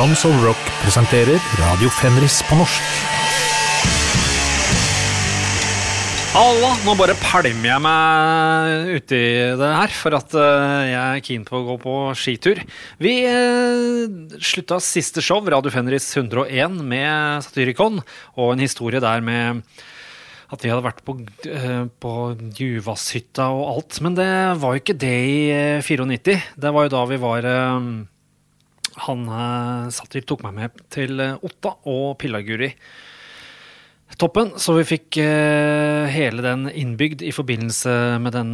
Sons of Rock presenterer Radio Fenris på norsk. Halla, nå bare pælmer jeg meg uti det her, for at eh, jeg er keen på å gå på skitur. Vi uh, slutta siste show, Radio Fenris 101, med Satyricon, og en historie der med at vi hadde vært på, uh, på Juvashytta og alt. Men det var jo ikke det i uh, 94. Det var jo da vi var Han Satir tok meg med til Otta og Pillaguri. Toppen. Så vi fikk uh, hele den innbygd i forbindelse med den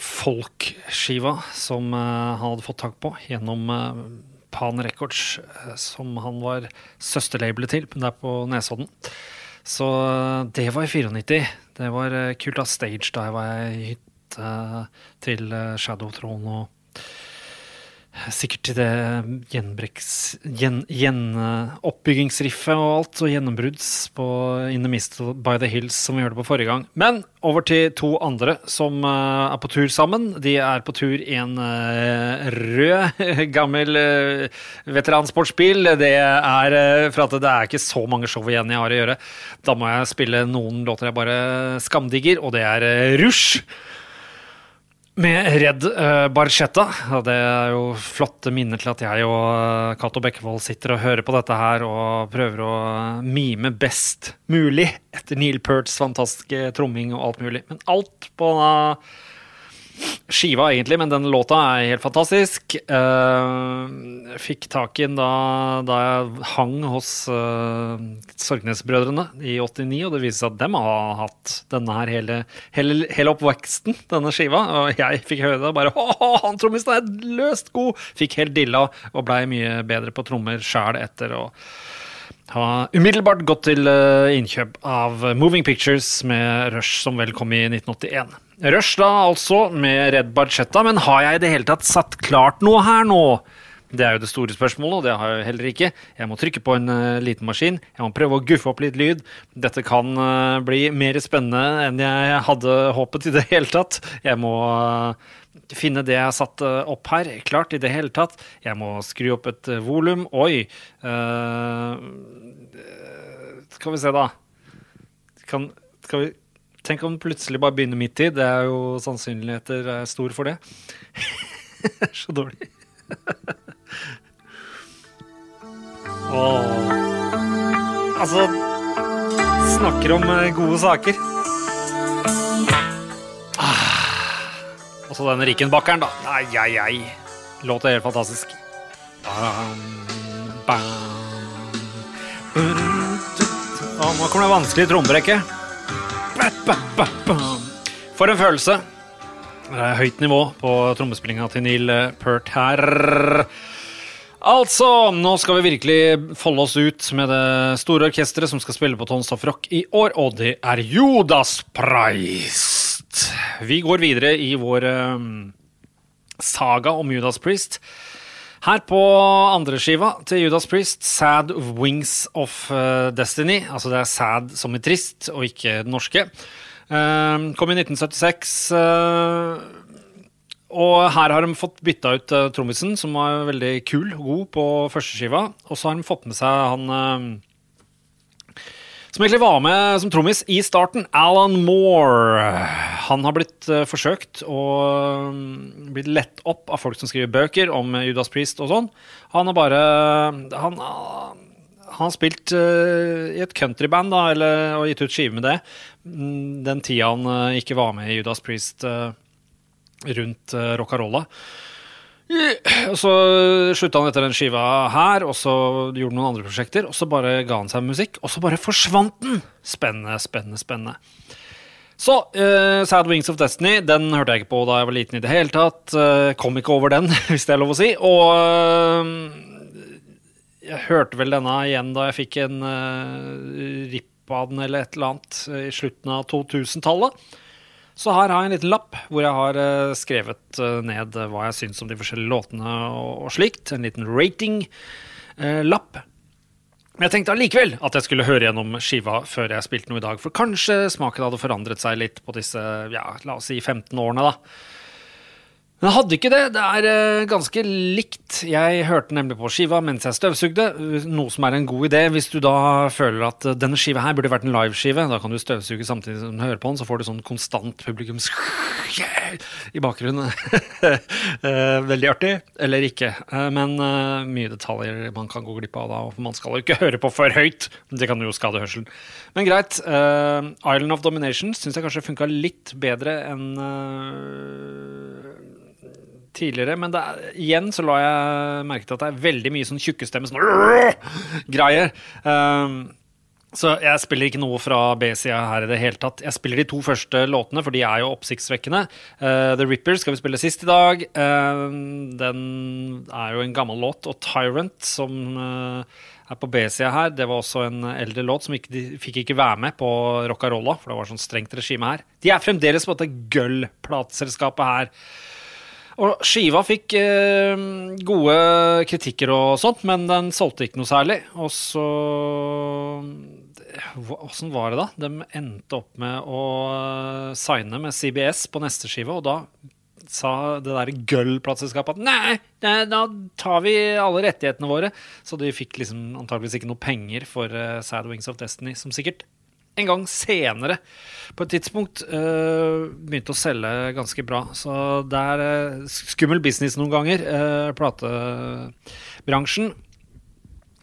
folkskiva som han hadde fått tak på gjennom Pan Records, som han var søsterlabelet til der på Nesodden. Så det var i 94. Det var kult av stage da jeg var i hytte til Shadow Throne og Sikkert til det gjenoppbyggingsriffet gjen, og alt, og gjennombrudds på In the Mist by the Hills, som vi hørte på forrige gang. Men over til to andre som uh, er på tur sammen. De er på tur i en uh, rød, gammel uh, veteransportsbil. Det er for at det er ikke så mange show igjen jeg har å gjøre. Da må jeg spille noen låter jeg bare skamdigger, og det er Rush med Red uh, Barchetta. Det er jo flotte minner til at jeg og uh, Cato Bekkevold sitter og hører på dette her og prøver å mime best mulig etter Neil Perts fantastiske tromming og alt mulig. Men alt på uh, skiva, egentlig, men den låta er helt fantastisk. Uh, fikk tak i den da, da, jeg hang hos uh, Sorgnes-brødrene i 89, og det viser seg at dem har hatt denne her hele, hele, hele oppveksten, denne skiva. Og jeg fikk høre det, og bare Å, han trommisen er løst god! Fikk helt dilla og blei mye bedre på trommer sjæl etter å ha umiddelbart gått til uh, innkjøp av Moving Pictures med Rush, som vel kom i 1981. Rush da, altså, med Red Barchetta. Men har jeg i det hele tatt satt klart noe her nå? Det er jo det store spørsmålet, og det har jeg heller ikke. Jeg må trykke på en uh, liten maskin. Jeg må prøve å guffe opp litt lyd. Dette kan uh, bli mer spennende enn jeg hadde håpet i det hele tatt. Jeg må uh, finne det jeg har satt opp her, klart i det hele tatt. Jeg må skru opp et volum. Oi. skal vi se, da. Kan, skal vi Tenk om den plutselig bare begynner midt i. Det er jo sannsynligheter er stor for det. så dårlig. Åh. Altså Snakker om eh, gode saker. Ah. Og så den Rickenbackeren, da. Ai, ai, ai. Låta er helt fantastisk. Bam, bam. Å, nå kommer det vanskelig trommebrekke. For en følelse. Det er høyt nivå på trommespillinga til Neil Pert her. Altså, nå skal vi virkelig folde oss ut med det store orkesteret som skal spille på Tonstoff Rock i år, og det er Judas Priest. Vi går videre i vår um, saga om Judas Priest. Her på andreskiva til Judas Priest, 'Sad Wings of uh, Destiny'. Altså det er sad som i trist, og ikke den norske. Uh, kom i 1976. Uh, og her har de fått bytta ut trommisen, som var veldig kul og god på førsteskiva. Og så har de fått med seg han som egentlig var med som trommis i starten, Alan Moore. Han har blitt uh, forsøkt og um, blitt lett opp av folk som skriver bøker om Judas Priest og sånn. Han har bare Han, uh, han har spilt uh, i et countryband da, eller, og gitt ut skive med det mm, den tida han ikke var med i Judas Priest rundt uh, Rockarolla. Og så slutta han etter den skiva her, og så gjorde han noen andre prosjekter. Og så bare ga han seg musikk, og så bare forsvant den! Spennende, spennende, spennende. Så uh, Sad Wings of Destiny den hørte jeg ikke på da jeg var liten i det hele tatt. Uh, kom ikke over den, hvis det er lov å si. Og uh, jeg hørte vel denne igjen da jeg fikk en uh, ripp av den eller et eller annet i slutten av 2000-tallet. Så her har jeg en liten lapp hvor jeg har uh, skrevet uh, ned uh, hva jeg syns om de forskjellige låtene og slikt. En liten rating-lapp. Men jeg tenkte allikevel at jeg skulle høre gjennom skiva før jeg spilte noe i dag. For kanskje smaken hadde forandret seg litt på disse ja, la oss si 15 årene, da. Men hadde ikke det. Det er eh, ganske likt. Jeg hørte nemlig på skiva mens jeg støvsugde, noe som er en god idé hvis du da føler at eh, denne skiva her burde vært en liveskive. Da kan du støvsuge samtidig som du hører på den, så får du sånn konstant publikums i bakgrunnen. Eh, veldig artig. Eller ikke. Eh, Men eh, mye detaljer man kan gå glipp av da, for man skal jo ikke høre på for høyt. Det kan jo skade hørselen. Men greit. eh, Island of Domination syns jeg kanskje funka litt bedre enn eh, tidligere, men er, igjen så la jeg merke til at det er veldig mye sånn tjukkestemme sånn greier. Um, så jeg spiller ikke noe fra B-sida her i det hele tatt. Jeg spiller de to første låtene, for de er jo oppsiktsvekkende. Uh, The Ripper skal vi spille sist i dag. Uh, den er jo en gammel låt. Og Tyrant, som uh, er på B-sida her, det var også en eldre låt som ikke, de fikk ikke være med på Rockarolla, for det var sånn strengt regime her. De er fremdeles på dette Gull-plateselskapet her. Og skiva fikk eh, gode kritikker og sånt, men den solgte ikke noe særlig. Og så Åssen var det, da? De endte opp med å eh, signe med CBS på neste skive, og da sa det der Gull-plateselskapet at nei, nei, da tar vi alle rettighetene våre. Så de fikk liksom antageligvis ikke noe penger for eh, Sad Wings of Destiny, som sikkert en gang senere på et tidspunkt uh, begynte å selge ganske bra. Så det er uh, skummel business noen ganger, uh, platebransjen.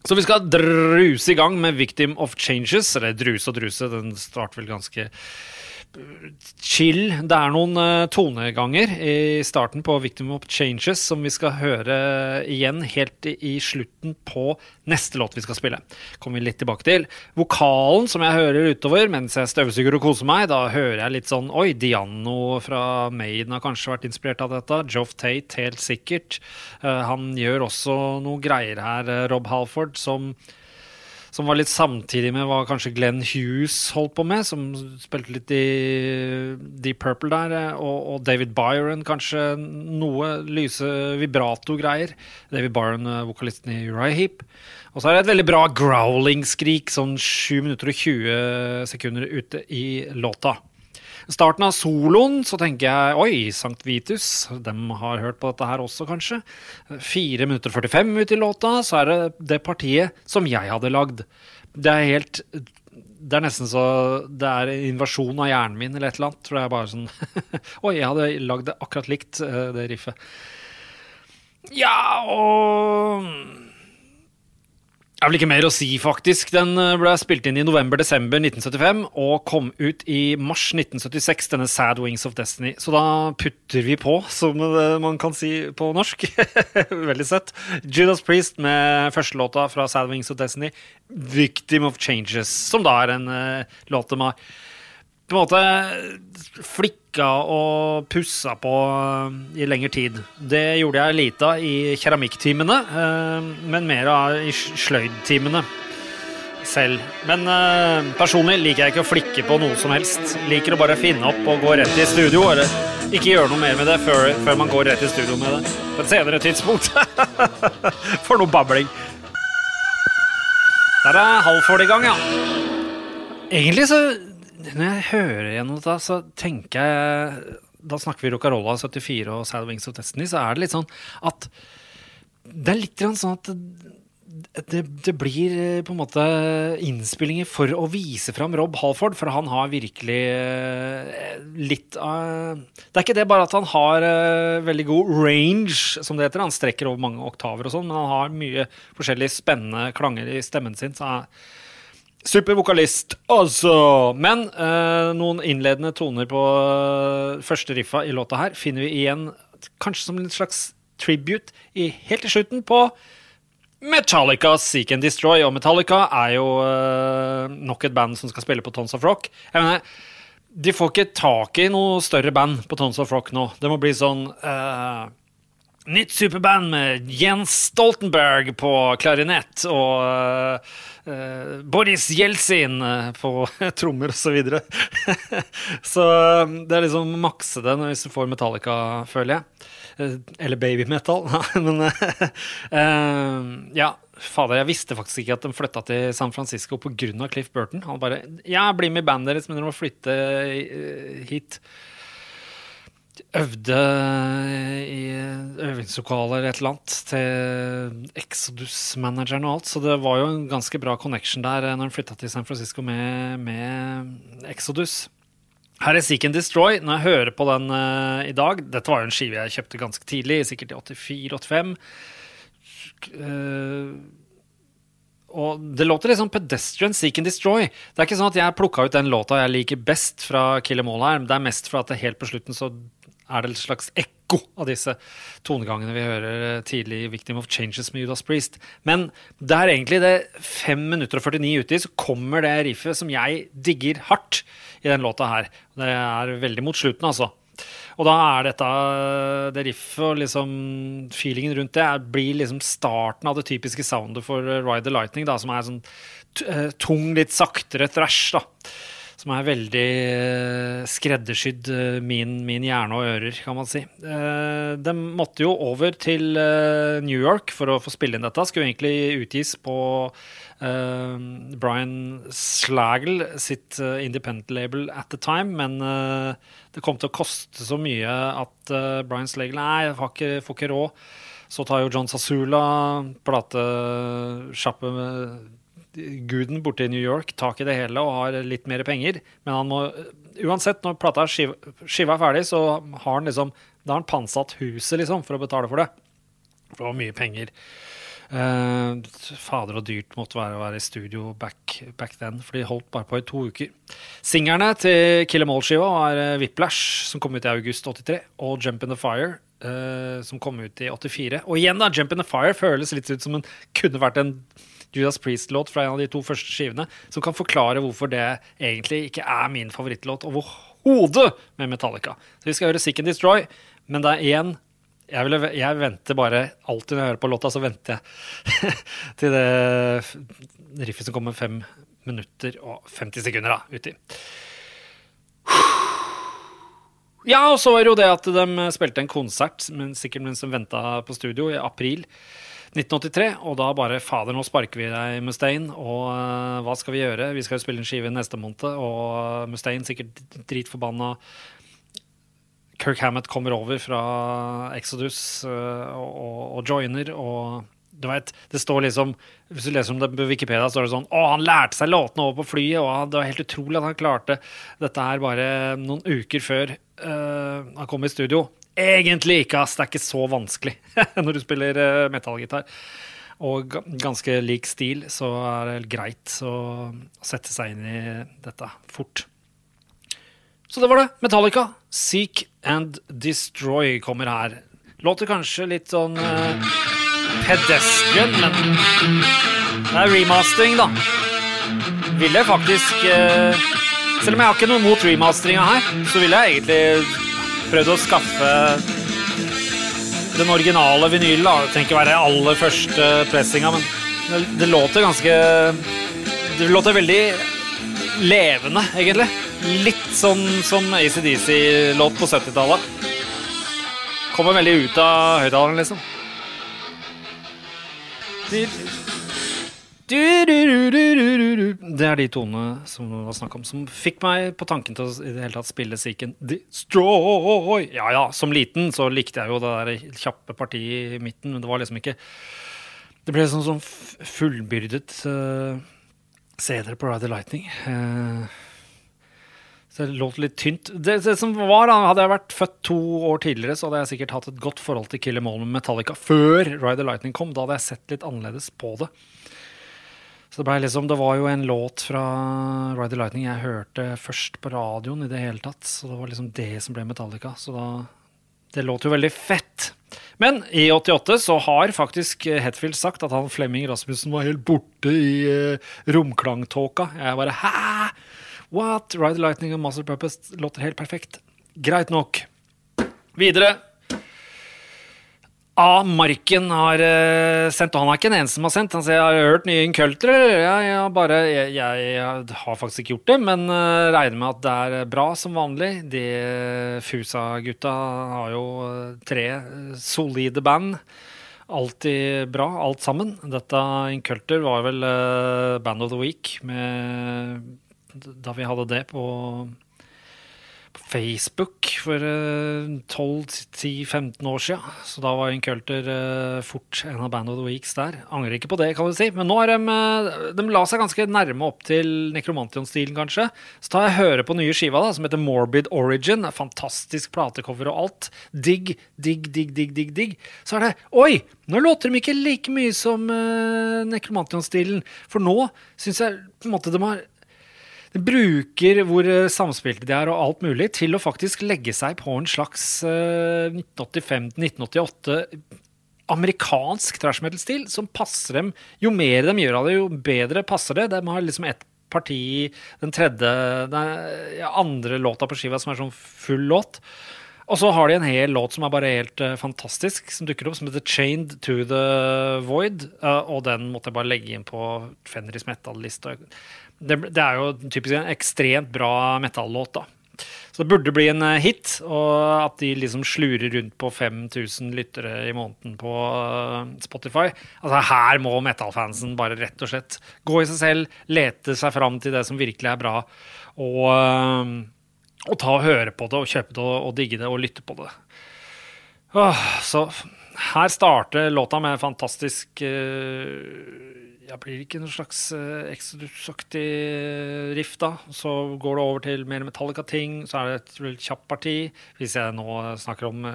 Så vi skal druse i gang med 'Victim of Changes'. Eller druse og druse, den starter vel ganske chill. Det er noen uh, toneganger i starten på 'Victim of Changes' som vi skal høre igjen helt i, slutten på neste låt vi skal spille. Kommer vi litt tilbake til. Vokalen som jeg hører utover mens jeg støvsuger og koser meg, da hører jeg litt sånn Oi, Diano fra Maiden har kanskje vært inspirert av dette. Joff Tate, helt sikkert. Uh, han gjør også noe greier her, Rob Halford, som som var litt samtidig med hva kanskje Glenn Hughes holdt på med, som spilte litt i Deep Purple der, og, og David Byron kanskje noe lyse vibrato-greier. David Byron, vokalisten i Uriah Heap. Og så er det et veldig bra growling-skrik, sånn 7 minutter og 20 sekunder ute i låta. Starten av soloen så tenker jeg oi, Sankt Vitus. Dem har hørt på dette her også, kanskje. 4 minutter 45 ut i låta, så er det det partiet som jeg hadde lagd. Det er helt det er nesten så det er invasjon av hjernen min eller et eller annet. Tror er bare sånn Oi, jeg hadde lagd det akkurat likt, det riffet. Ja, og det er vel ikke mer å si, faktisk. Den eh, ble spilt inn i november-desember 1975 og kom ut i mars 1976, denne Sad Wings of Destiny. Så da putter vi på, som man kan si på norsk. Veldig søtt. Judas Priest med førstelåta fra Sad Wings of Destiny, 'Victim of Changes', som da er en uh, låt de har på en måte flikka og pussa på i lengre tid. Det gjorde jeg lite av i keramikktimene, men mer av i sløydtimene selv. Men personlig liker jeg ikke å flikke på noe som helst. Liker å bare finne opp og gå rett i studio, eller ikke gjøre noe mer med det før, før man går rett i studio med det på et senere tidspunkt. For noe babling. Der er Halvford i gang, ja. Egentlig så når jeg hører gjennom dette, så tenker jeg Da snakker vi Rocarola 74 og Sad Wings of Destiny, så er det litt sånn at Det er litt sånn at det, det, blir eh, på en måte innspillinger for å vise fram Rob Halford, for han har virkelig eh, litt av Det er ikke det bare at han har eh, veldig god range, som det heter. Han strekker over mange oktaver og sånn, men han har mye forskjellige spennende klanger i stemmen sin. så er Supervokalist, altså. Men eh, noen innledende toner på uh, første riffa i låta her finner vi igjen kanskje som en slags tribute i, helt til slutten på Metallica Seek and Destroy. Og Metallica er jo eh, nok et band som skal spille på Tons of Rock. Jeg mener, de får ikke tak i noe større band på Tons of Rock nå. Det må bli sånn Nytt superband med Jens Stoltenberg på klarinett og Uh, Boris Jeltsin uh, på trommer osv. Så, videre. så det er liksom makse det hvis du får Metallica, føler jeg. Uh, eller babymetal. Men ja, fader, jeg visste faktisk ikke at de flytta til San Francisco pga. Cliff Burton. Han bare Ja, bli med i bandet deres, men dere må flytte hit. Øvde i øvingslokaler et eller annet til Exodus-manageren og alt, så det var jo en ganske bra connection der når han flytta til San Francisco med, med Exodus. Her er Seek and Destroy. Når jeg hører på den uh, i dag Dette var jo en skive jeg kjøpte ganske tidlig, sikkert i 84-85. Uh, og det låter sånn pedestrian seek and destroy. Det er ikke sånn at jeg plukka ut den låta jeg liker best fra Kill Em All her. Det er mest for at det helt på slutten så er det et slags ekko av disse tonegangene vi hører tidlig i Victim of Changes med Judas Priest. Men det er egentlig det 5 minutter og 49 uti, så kommer det riffet som jeg digger hardt i den låta her. Det er veldig mot slutten, altså. Og da er dette det riffet og liksom feelingen rundt det er, blir liksom starten av det typiske soundet for Ride the Lightning, da, som er sånn tung, litt saktere thrash. da som er veldig eh, skreddersydd eh, min, min, hjerne og ører, kan man si. Eh, de måtte jo over til New York for å få spille inn dette. Skulle egentlig utgis på Brian Slagel sitt independent label at the time, men det kom til å koste så mye at Brian Slagel Nei, jeg ikke, får ikke råd. Så tar jo John Sasula platesjappe guden borte i New York tak i det hele og har litt mer penger. Men han må uansett, når plata skiva, skiva er ferdig, så har han liksom Da har han pantsatt huset liksom, for å betale for det. For det var mye penger. Uh, fader og dyrt måtte være å være i studio back, back, then, for de holdt bare på i to uker. Singerne til Kill Em All-skiva var uh, Whiplash, som kom ut i august 83, og Jump In The Fire, uh, som kom ut i 84. Og igjen, da, Jump In The Fire føles litt ut som en kunne vært en Judas Priest-låt fra en av de to første skivene, som kan forklare hvorfor det egentlig ikke er min favorittlåt overhodet med Metallica. Så vi skal høre Sick and Destroy, men det er én jeg, vil, jeg, venter bare Alltid når jeg hører på låta, så venter jeg til det riffet som kommer fem minutter og 50 sekunder da, uti. Ja, og så var det jo det at de spilte en konsert, men sikkert mens de venta på studio, i april. 1983, og da bare Fader, nå sparker vi deg, Mustaine. Og uh, hva skal vi gjøre? Vi skal jo spille en skive neste måned, og Mustaine sikkert dritforbanna. Kirk Hammett kommer over fra Exodus uh, og, og, joiner, og du vet, det står liksom Hvis du leser om det på Wikipedia, står det sånn Å, han lærte seg låtene over på flyet, og det var helt utrolig at han klarte dette her bare noen uker før uh, han kom i studio. Egentlig ikke, ass. Det er ikke så vanskelig når du spiller uh, metallgitar. Og ganske lik stil, så er det greit å sette seg inn i dette fort. Så det var det. Metallica, Seek and Destroy kommer her. Låter kanskje litt sånn uh, pedestrian, men det er remastering, da. Vil jeg faktisk uh, Selv om jeg har ikke noe mot remasteringa her, så vil jeg egentlig prøvd å skaffe den originale vinylen. Det trenger ikke være aller første pressinga, men det, låter ganske Det låter veldig levende, egentlig. Litt sånn som ACDC-låt på 70-tallet. Kommer veldig ut av høyttaleren, liksom. Det er de tonene som det var snakk om, som fikk meg på tanken til å i det hele tatt spille Seeken Destroy. Ja ja, som liten så likte jeg jo det der kjappe partiet i midten, men det var liksom ikke Det ble sånn, sånn fullbyrdet uh, CD-er på Ride the Lightning. Uh, så det låt litt tynt. Det, det, som var, Hadde jeg vært født to år tidligere, så hadde jeg sikkert hatt et godt forhold til Kill Em med Metallica før Ride the Lightning kom. Da hadde jeg sett litt annerledes på det. Så det, liksom, det var jo en låt fra Ride the Lightning jeg hørte først på radioen i det hele tatt. Så det var liksom det som ble Metallica. Så da Det låt jo veldig fett. Men i 88 så har faktisk Hetfield sagt at han Flemming Rasmussen var helt borte i uh, romklangtåka. Jeg bare Hæ? What? Ride the Lightning og Master Purpose låter helt perfekt. Greit nok. Videre A. Marken har uh, sendt, og han er ikke den eneste som har sendt. Han sier har hørt nye Inculter. Jeg, jeg, jeg, jeg, har faktisk ikke gjort det, men uh, regner med at det er bra som vanlig. De Fusa-gutta har jo uh, tre solide band. Alltid bra, alt sammen. Dette Inculter var vel Band of the Week med, da vi hadde det på Facebook for eh, 12-10-15 år siden. Så da var Inculter eh, fort en av Band of the Weeks der. Angrer ikke på det, kan du si. Men nå er de, eh, de la seg ganske nærme opp til Nekromantion-stilen, kanskje. Så tar jeg høre på nye skiva, da, som heter Morbid Origin. Fantastisk platecover og alt. Digg, digg, digg, digg, digg. digg. Så er det Oi! Nå låter de ikke like mye som uh, Nekromantion-stilen. For nå syns jeg på en måte de har de bruker hvor eh, samspilte de er og alt mulig, til å faktisk legge seg på en slags uh, 1985-1988 amerikansk trash metal-stil som passer dem. Jo mer de gjør av det, jo bedre passer det. De har liksom ett parti, den tredje, den andre låta på skiva som er sånn full låt. Og så har de en hel låt som er bare helt uh, fantastisk, som dukker opp, som heter 'Chained to the Void'. Uh, og den måtte jeg bare legge inn på Fenris metal-lista. Det, det, er jo typisk en ekstremt bra metallåt, da. Så det burde bli en uh, hit, og at de liksom slurer rundt på 5000 lyttere i måneden på Spotify. Altså Her må metallfansen bare rett og slett gå i seg selv, lete seg fram til det som virkelig er bra. og og ta og høre på det og kjøpe det og, digge det og lytte på det. Åh, så her starter låta med en fantastisk uh, ja, Blir ikke noe slags uh, Exodus-aktig riff, da? Så går det over til mer Metallica-ting. Så er det et kjapt parti. Hvis jeg nå snakker om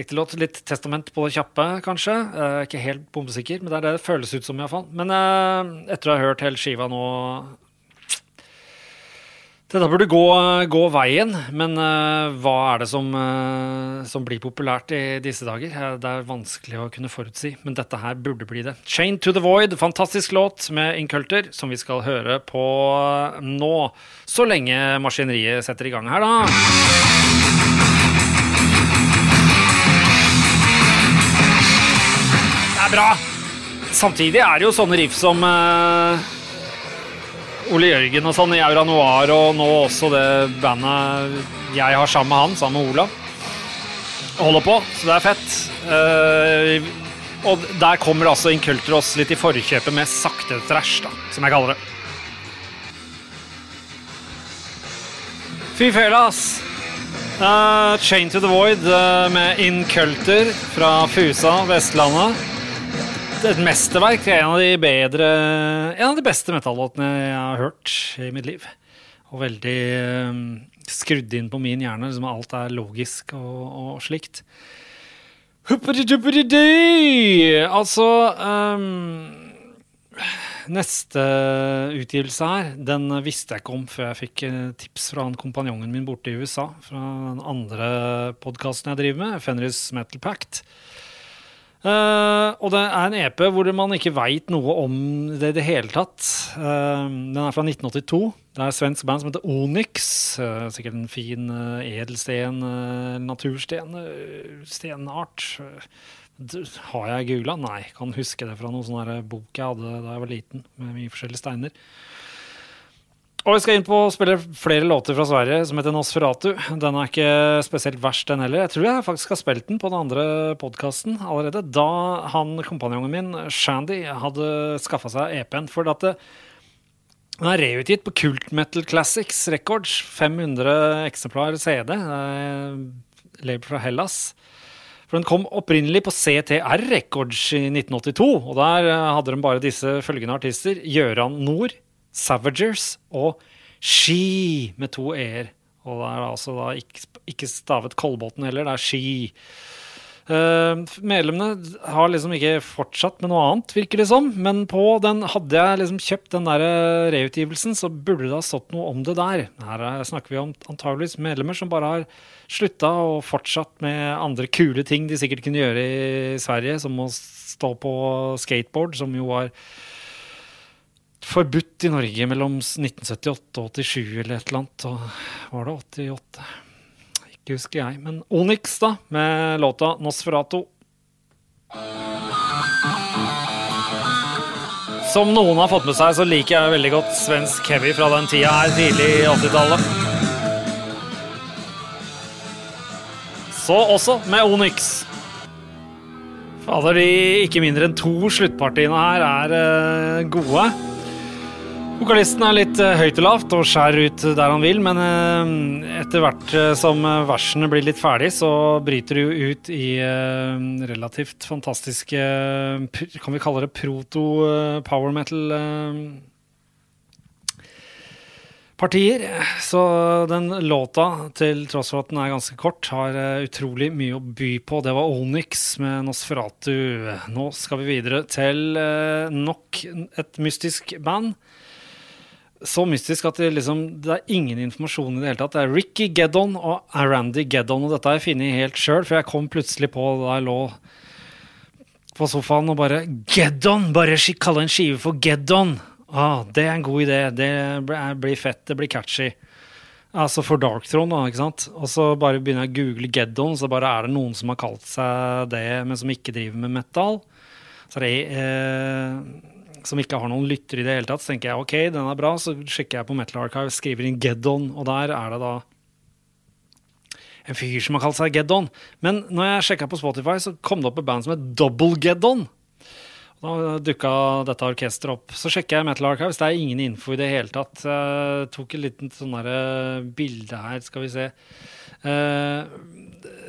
ekte låt. Litt testament på det kjappe, kanskje. Uh, ikke helt bombesikker, men det er det det føles ut som, iallfall. Men uh, etter å ha hørt hele skiva nå dette burde gå, gå veien, men uh, hva er det som, uh, som, blir populært i disse dager? Det er vanskelig å kunne forutsi, men dette her burde bli det. Chain to the Void, fantastisk låt med Inculter, som vi skal høre på nå. Så lenge maskineriet setter i gang her, da. Det er bra! Samtidig er det jo sånne riff som uh, Ole Jørgen og sånn i Aura Noir, og nå også det bandet jeg har sammen med han, sammen med Olav. Holder på, så det er fett. Uh, og der kommer altså Inculter oss litt i forkjøpet med sakte trash, da, som jeg kaller det. Fy fela, ass. Uh, Chain to the Void uh, med Inculter fra Fusa, Vestlandet et mesterverk. En av de bedre En av de beste metallåtene jeg har hørt i mitt liv. Og veldig um, skrudd inn på min hjerne. Liksom alt er logisk og, og slikt. Altså um, Neste utgivelse her, den visste jeg ikke om før jeg fikk eh, tips fra han kompanjongen min borte i USA. Fra den andre podkasten jeg driver med, Fenris Metal Pact. Uh, og det er en EP hvor man ikke veit noe om det i det hele tatt. Uh, den er fra 1982. Det er et svensk band som heter Onyx. Uh, sikkert en fin edelsten, natursten, stenart. har jeg googla? Nei, kan huske det fra noen sånn bok jeg hadde da jeg var liten, med mye forskjellige steiner. Og vi skal inn på å spille flere låter fra Sverige som heter Nosferatu. Den er ikke spesielt verst, den heller. Jeg tror jeg faktisk har spilt den på den andre podkasten allerede. Da han kompanjongen min, Shandy, hadde skaffa seg EP-en. For at det, den er reutgitt på Kult Metal Classics Records. 500 eksemplar CD. Label fra Hellas. For den kom opprinnelig på CTR Records i 1982. Og der hadde de bare disse følgende artister. Gjøran Nord. Savagers og Ski med to e-er. Og det er altså da ikke, ikke stavet Kolbotn heller, det er Ski. Uh, medlemmene har liksom ikke fortsatt med noe annet, virker det som. Men på den, hadde jeg liksom kjøpt den der eh, reutgivelsen, så burde det ha stått noe om det der. Her snakker vi om antageligvis medlemmer som bare har slutta og fortsatt med andre kule ting de sikkert kunne gjøre i Sverige, som å stå på skateboard, som jo var forbudt i Norge mellom 1978 og 87 eller et eller annet. Og var det 88? Ikke husker jeg. Men Onyx, da, med låta 'Nosferato'. Som noen har fått med seg, så liker jeg veldig godt svensk heavy fra den tida her, tidlig i 80-tallet. Så også med Onyx. Fader, de ikke mindre enn to sluttpartiene her er uh, gode. Vokalisten er litt uh, høyt og lavt og skjærer ut der han vil, men uh, etter hvert uh, som versene blir litt ferdig, så bryter det jo ut i relativt fantastiske Kan vi kalle det proto-power metal? partier. Så den låta, til tross for at den er ganske kort, har utrolig mye å by på. Det var Onyx med Nosferatu. Nå skal vi videre til nok et mystisk band så mystisk at det, liksom, det er ingen informasjon i det hele tatt. Det er Ricky Geddon og Randy Geddon, og dette har jeg funnet helt sjøl, for jeg kom plutselig på da jeg lå på sofaen og bare Geddon! Bare kalle en skive for Geddon! Ah, det er en god idé. Det blir fett. Det blir catchy. Altså for Dark Throne, da, ikke sant. Og så bare begynner jeg å google Geddon, så bare er det noen som har kalt seg det, men som ikke driver med metal. Så det eh, som ikke har noen lyttere i det hele tatt, så tenker jeg ok, den er bra. Så sjekker jeg på Metal Archive, skriver inn Geddon, og der er det da en fyr som har kalt seg Geddon. Men når jeg sjekka på Spotify, så kom det opp et band som het Double Geddon. Da dukka dette orkesteret opp. Så sjekker jeg Metal Archives, det er ingen info i det hele tatt. Jeg tok et lite sånn eh, bilde her, skal vi se. Uh,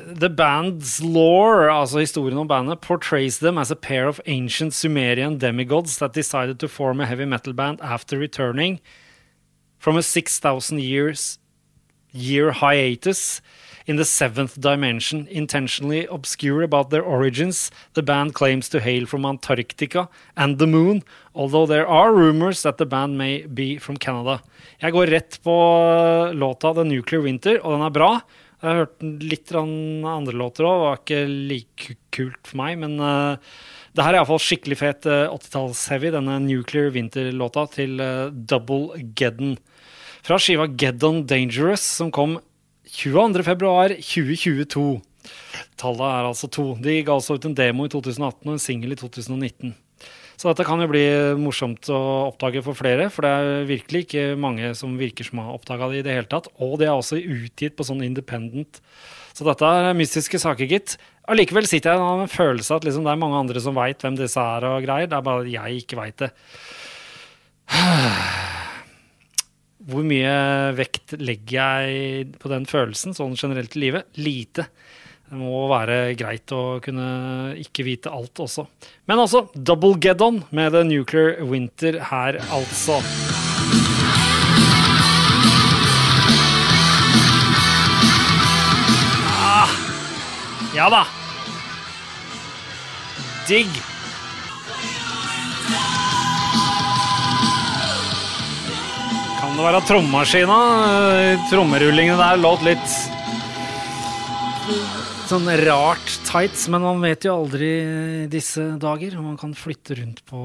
the band's lore, altså historien om bandet, portrays them as a pair of ancient Sumerian demigods that decided to form a heavy metal band after returning from a 6,000 years year hiatus in the seventh dimension, intentionally obscure about their origins. The band claims to hail from Antarctica and the moon, although there are rumors that the band may be from Canada. Jeg går rett på låta The Nuclear Winter, og den er bra. Jeg har hørt litt andre låter òg, var ikke like kult for meg. Men uh, det her er iallfall skikkelig fet uh, 80-talls-heavy, denne Nuclear Winter-låta til uh, Double Geddon. Fra skiva Geddon Dangerous, som kom 22.2.2022. Tallet er altså to. De ga altså ut en demo i 2018 og en singel i 2019. Så dette kan jo bli morsomt å oppdage for flere, for det er virkelig ikke mange som virker som har oppdaga det i det hele tatt. Og det er også utgitt på sånn independent. Så dette er mystiske saker, gitt. Allikevel sitter jeg med en følelse av at liksom det er mange andre som veit hvem disse er og greier. Det er bare at jeg ikke veit det. Hvor mye vekt legger jeg på den følelsen sånn generelt i livet? Lite. Det må være greit å kunne ikke vite alt også. Men altså, Double Geddon med The Nuclear Winter her, altså. Ah, ja da. Digg. Kan det være trommemaskina? Trommerullingene der låt litt sånn rart tights, men man vet jo aldri disse dager. Man kan flytte rundt på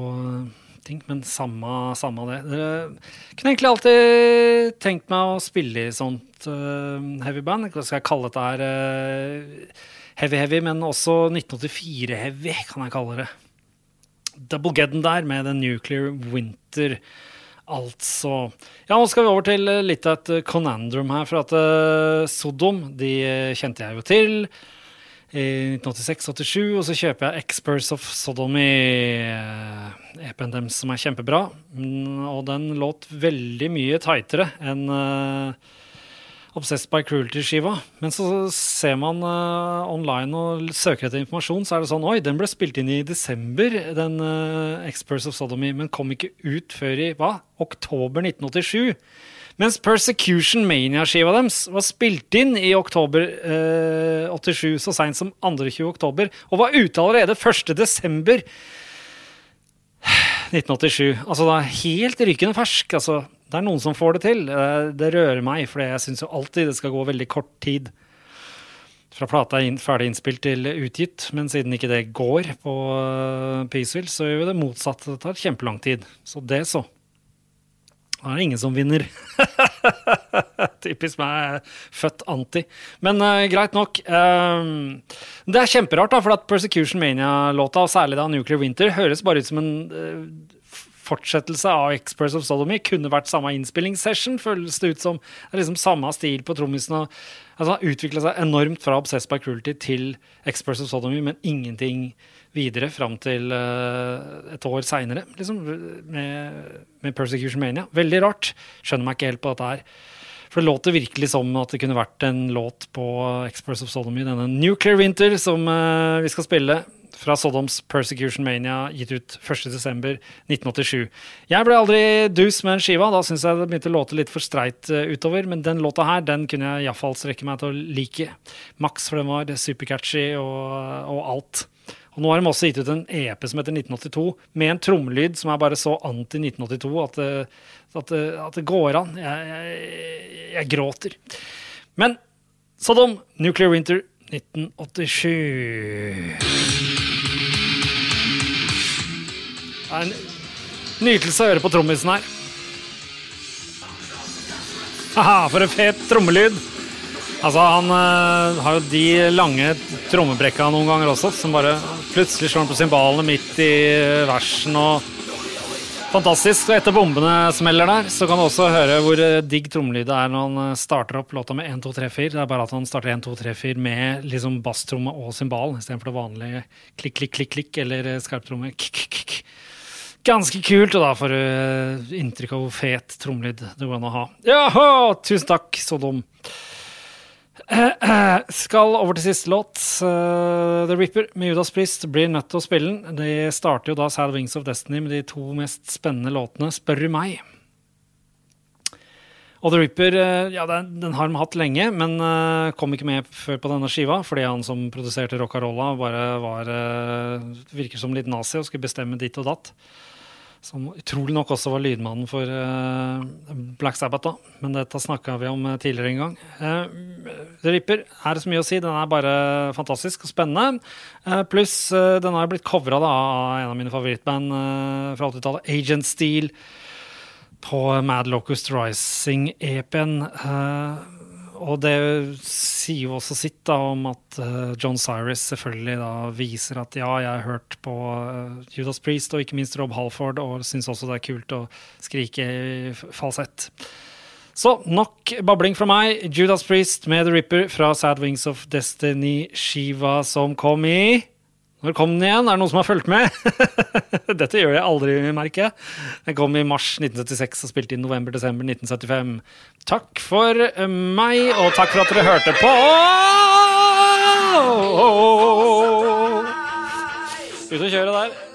ting, men samme, samme det. Jeg kunne egentlig alltid tenkt meg å spille i sånt uh, heavy band. Hva skal jeg kalle dette her? Heavy-heavy, men også 1984-heavy, kan jeg kalle det. Double Geddon der med The Nuclear Winter. Altså Ja, nå skal vi over til litt av et conandrum her. For at uh, Sodom, de kjente jeg jo til i 1986-87, og så kjøper jeg Experts of Sodom EP-en eh, deres som er kjempebra. Mm, og den låt veldig mye tightere enn uh, Obsessed by Cruelty-skiva. Men så ser man uh, online og søker etter informasjon, så er det sånn Oi, den ble spilt inn i desember, den uh, Experts of Sodomy, men kom ikke ut før i hva? Oktober 1987. Mens Persecution Mania-skiva deres var spilt inn i oktober eh, 87, så seint som 22. oktober, og var ute allerede 1. desember 1987. Altså, da helt rykende fersk. Altså, det er noen som får det til. Eh, det rører meg, for jeg syns jo alltid det skal gå veldig kort tid fra plata er ferdig innspilt til utgitt, men siden ikke det går på uh, Peaceville, så gjør vi det motsatte. Det tar kjempelang tid. Så det, så. Da er det ingen som vinner. Typisk meg, født anti. Men uh, greit nok. Um, det er kjemperart, da, for at Persecution Mania-låta, og særlig da Nuclear Winter, høres bare ut som en uh, fortsettelse av Express of Sodomy. Kunne vært samme innspillingssession, føles det ut som. Det er liksom samme stil på trommisen. Altså, Utvikla seg enormt fra Obsessed by Cruelty til Express of Sodomy, men ingenting videre fram til uh, et år seinere, liksom, med, med Persecution Mania. Veldig rart. Skjønner meg ikke helt på dette her. For det låter virkelig som at det kunne vært en låt på Express of Sodomy, denne Nuclear Winter som uh, vi skal spille fra Sodoms Persecution Mania, gitt ut 1.12.1987. Jeg ble aldri dus med den skiva. Da syns jeg det begynte å låte litt for streit uh, utover. Men den låta her den kunne jeg iallfall strekke meg til å like. Max, for den var supercatchy og, og alt. Og nå har de også gitt ut en EP som heter 1982, med en trommelyd som er bare så anti-1982 at, at, at, det går an. Jeg, jeg, jeg gråter. Men Sodom, Nuclear Winter 1987. Det er en nytelse å høre på trommisen her. Haha, for en fet trommelyd. Altså, han øh, har jo de lange trommebrekka noen ganger også, som bare plutselig slår han på cymbalene midt i versen og Fantastisk. Og etter bombene smeller der, så kan du også høre hvor eh, digg trommelyd det er når han eh, starter opp låta med 1, 2, 3, 4. Det er bare at han starter 1, 2, 3, 4 med liksom basstromme og cymbal istedenfor det vanlige klikk, klikk, klikk, klikk eller skarptromme. Kikk, kikk. Ganske kult, og da får du inntrykk av hvor fet trommelyd det går an å ha. Jaha, tusen takk, så dum. Skal over til siste låt. Uh, The Ripper med Judas Priest blir nødt til å spille den. De starter jo da Sad Wings of Destiny med de to mest spennende låtene, spør du meg. Og The Ripper uh, ja, den, har de hatt lenge, men kom ikke med før på denne skiva fordi han som produserte Rockarolla, bare var virker som litt nazi og skulle bestemme ditt og datt. Som utrolig nok også var lydmannen for uh, Black Sabbath, da. Men dette snakka vi om eh, tidligere en gang. The Ripper er det så mye å si. Den er bare fantastisk og spennende. Pluss den har blitt covra av en av mine favorittband fra 80-tallet, Agent Steel, på Mad Locust Rising-EP-en. Og det sier jo også sitt da, om at uh, John Cyrus selvfølgelig da viser at ja, jeg har hørt på uh, Judas Priest og ikke minst Rob Halford, og syns også det er kult å skrike i falsett. Så nok babling fra meg. Judas Priest med The Ripper fra Sad Wings of Destiny-skiva som kom i når kom den igjen? Er det noen som har fulgt med? Dette gjør jeg aldri, merker jeg. Den kom i mars 1976 og spilte i november-desember 1975. Takk for meg, og takk for at dere hørte på! Ut og kjøre der.